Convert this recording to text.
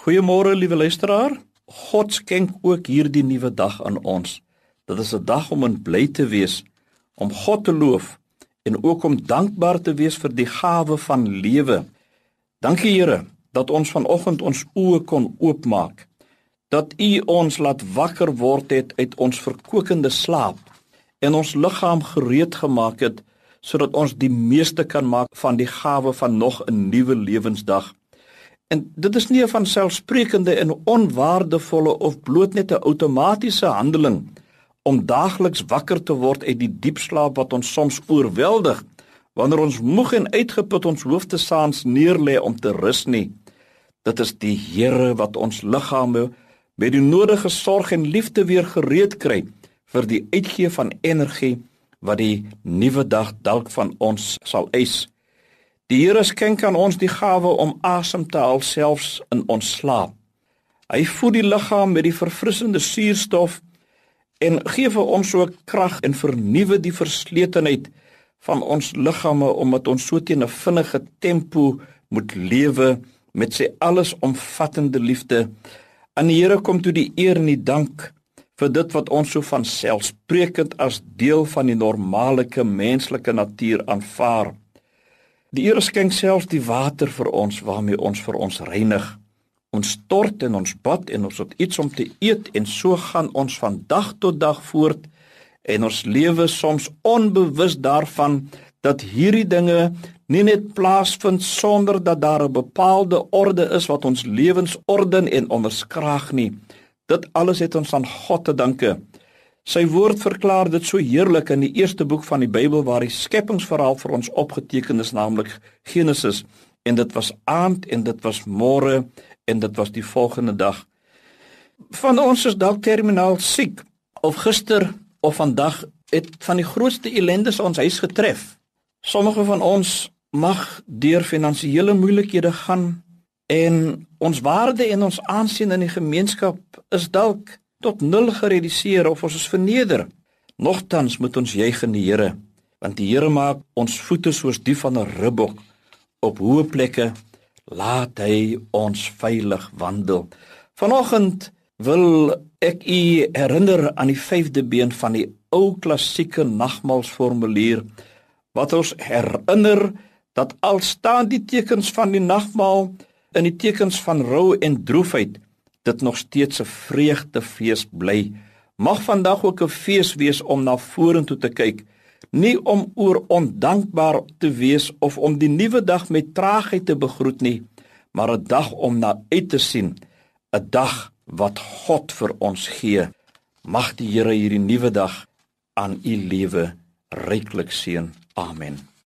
Goeiemôre liewe luisteraar. God skenk ook hierdie nuwe dag aan ons. Dit is 'n dag om in bly te wees, om God te loof en ook om dankbaar te wees vir die gawe van lewe. Dankie Here dat ons vanoggend ons oë kon oopmaak. Dat U ons laat wakker word het uit ons verkokende slaap en ons liggaam gereed gemaak het sodat ons die meeste kan maak van die gawe van nog 'n nuwe lewensdag. En dit is nie 'n van selfsprekende en onwaardevolle of bloot net 'n outomatiese handeling om daagliks wakker te word uit die diep slaap wat ons soms oorweldig wanneer ons moeg en uitgeput ons hoofde saans neerlê om te rus nie. Dit is die Here wat ons liggame met die nodige sorg en liefde weer gereed kry vir die uitgee van energie wat die nuwe dag dalk van ons sal eis. Die Here skenk aan ons die gawe om asem te haal selfs in ons slaap. Hy voed die liggaam met die verfrissende suurstof en gee vir ons ook krag en vernuwe die verslatenheid van ons liggame omdat ons so teen 'n vinnige tempo moet lewe met sy allesomvattende liefde. Aan die Here kom toe die eer en die dank vir dit wat ons so van selfsprekend as deel van die normale menslike natuur aanvaar. Die Here skenk selfs die water vir ons waarmee ons vir ons reinig. Ons stort en ons bad en ons het iets om te eet en so gaan ons van dag tot dag voort en ons lewe soms onbewus daarvan dat hierdie dinge nie net plaasvind sonder dat daar 'n bepaalde orde is wat ons lewens orden en onderskraag nie. Dit alles het ons aan God te danke. Sy woord verklaar dit so heerlik in die eerste boek van die Bybel waar die skepingsverhaal vir ons opgeteken is, naamlik Genesis, en dit was aand en dit was môre en dit was die volgende dag. Van ons is dalk terminaal siek of gister of vandag het van die grootste ellendes ons huis getref. Sommige van ons mag deur finansiële moeilikhede gaan en ons waarde en ons aansien in die gemeenskap is dalk tot nul gereduseer of ons is verneder. Nogtans moet ons juig in die Here, want die Here maak ons voete soos die van 'n ribbok op hoë plekke laat hy ons veilig wandel. Vanoggend wil ek u herinner aan die vyfde been van die ou klassieke nagmaalsformulier wat ons herinner dat al staan die tekens van die nagmaal in die tekens van rou en droefheid dit nog steeds 'n vreugdefees bly. Mag vandag ook 'n fees wees om na vorentoe te kyk, nie om oor ondankbaar te wees of om die nuwe dag met traagheid te begroet nie, maar 'n dag om na uit te sien, 'n dag wat God vir ons gee. Mag die Here hierdie nuwe dag aan u lewe ryklik seën. Amen.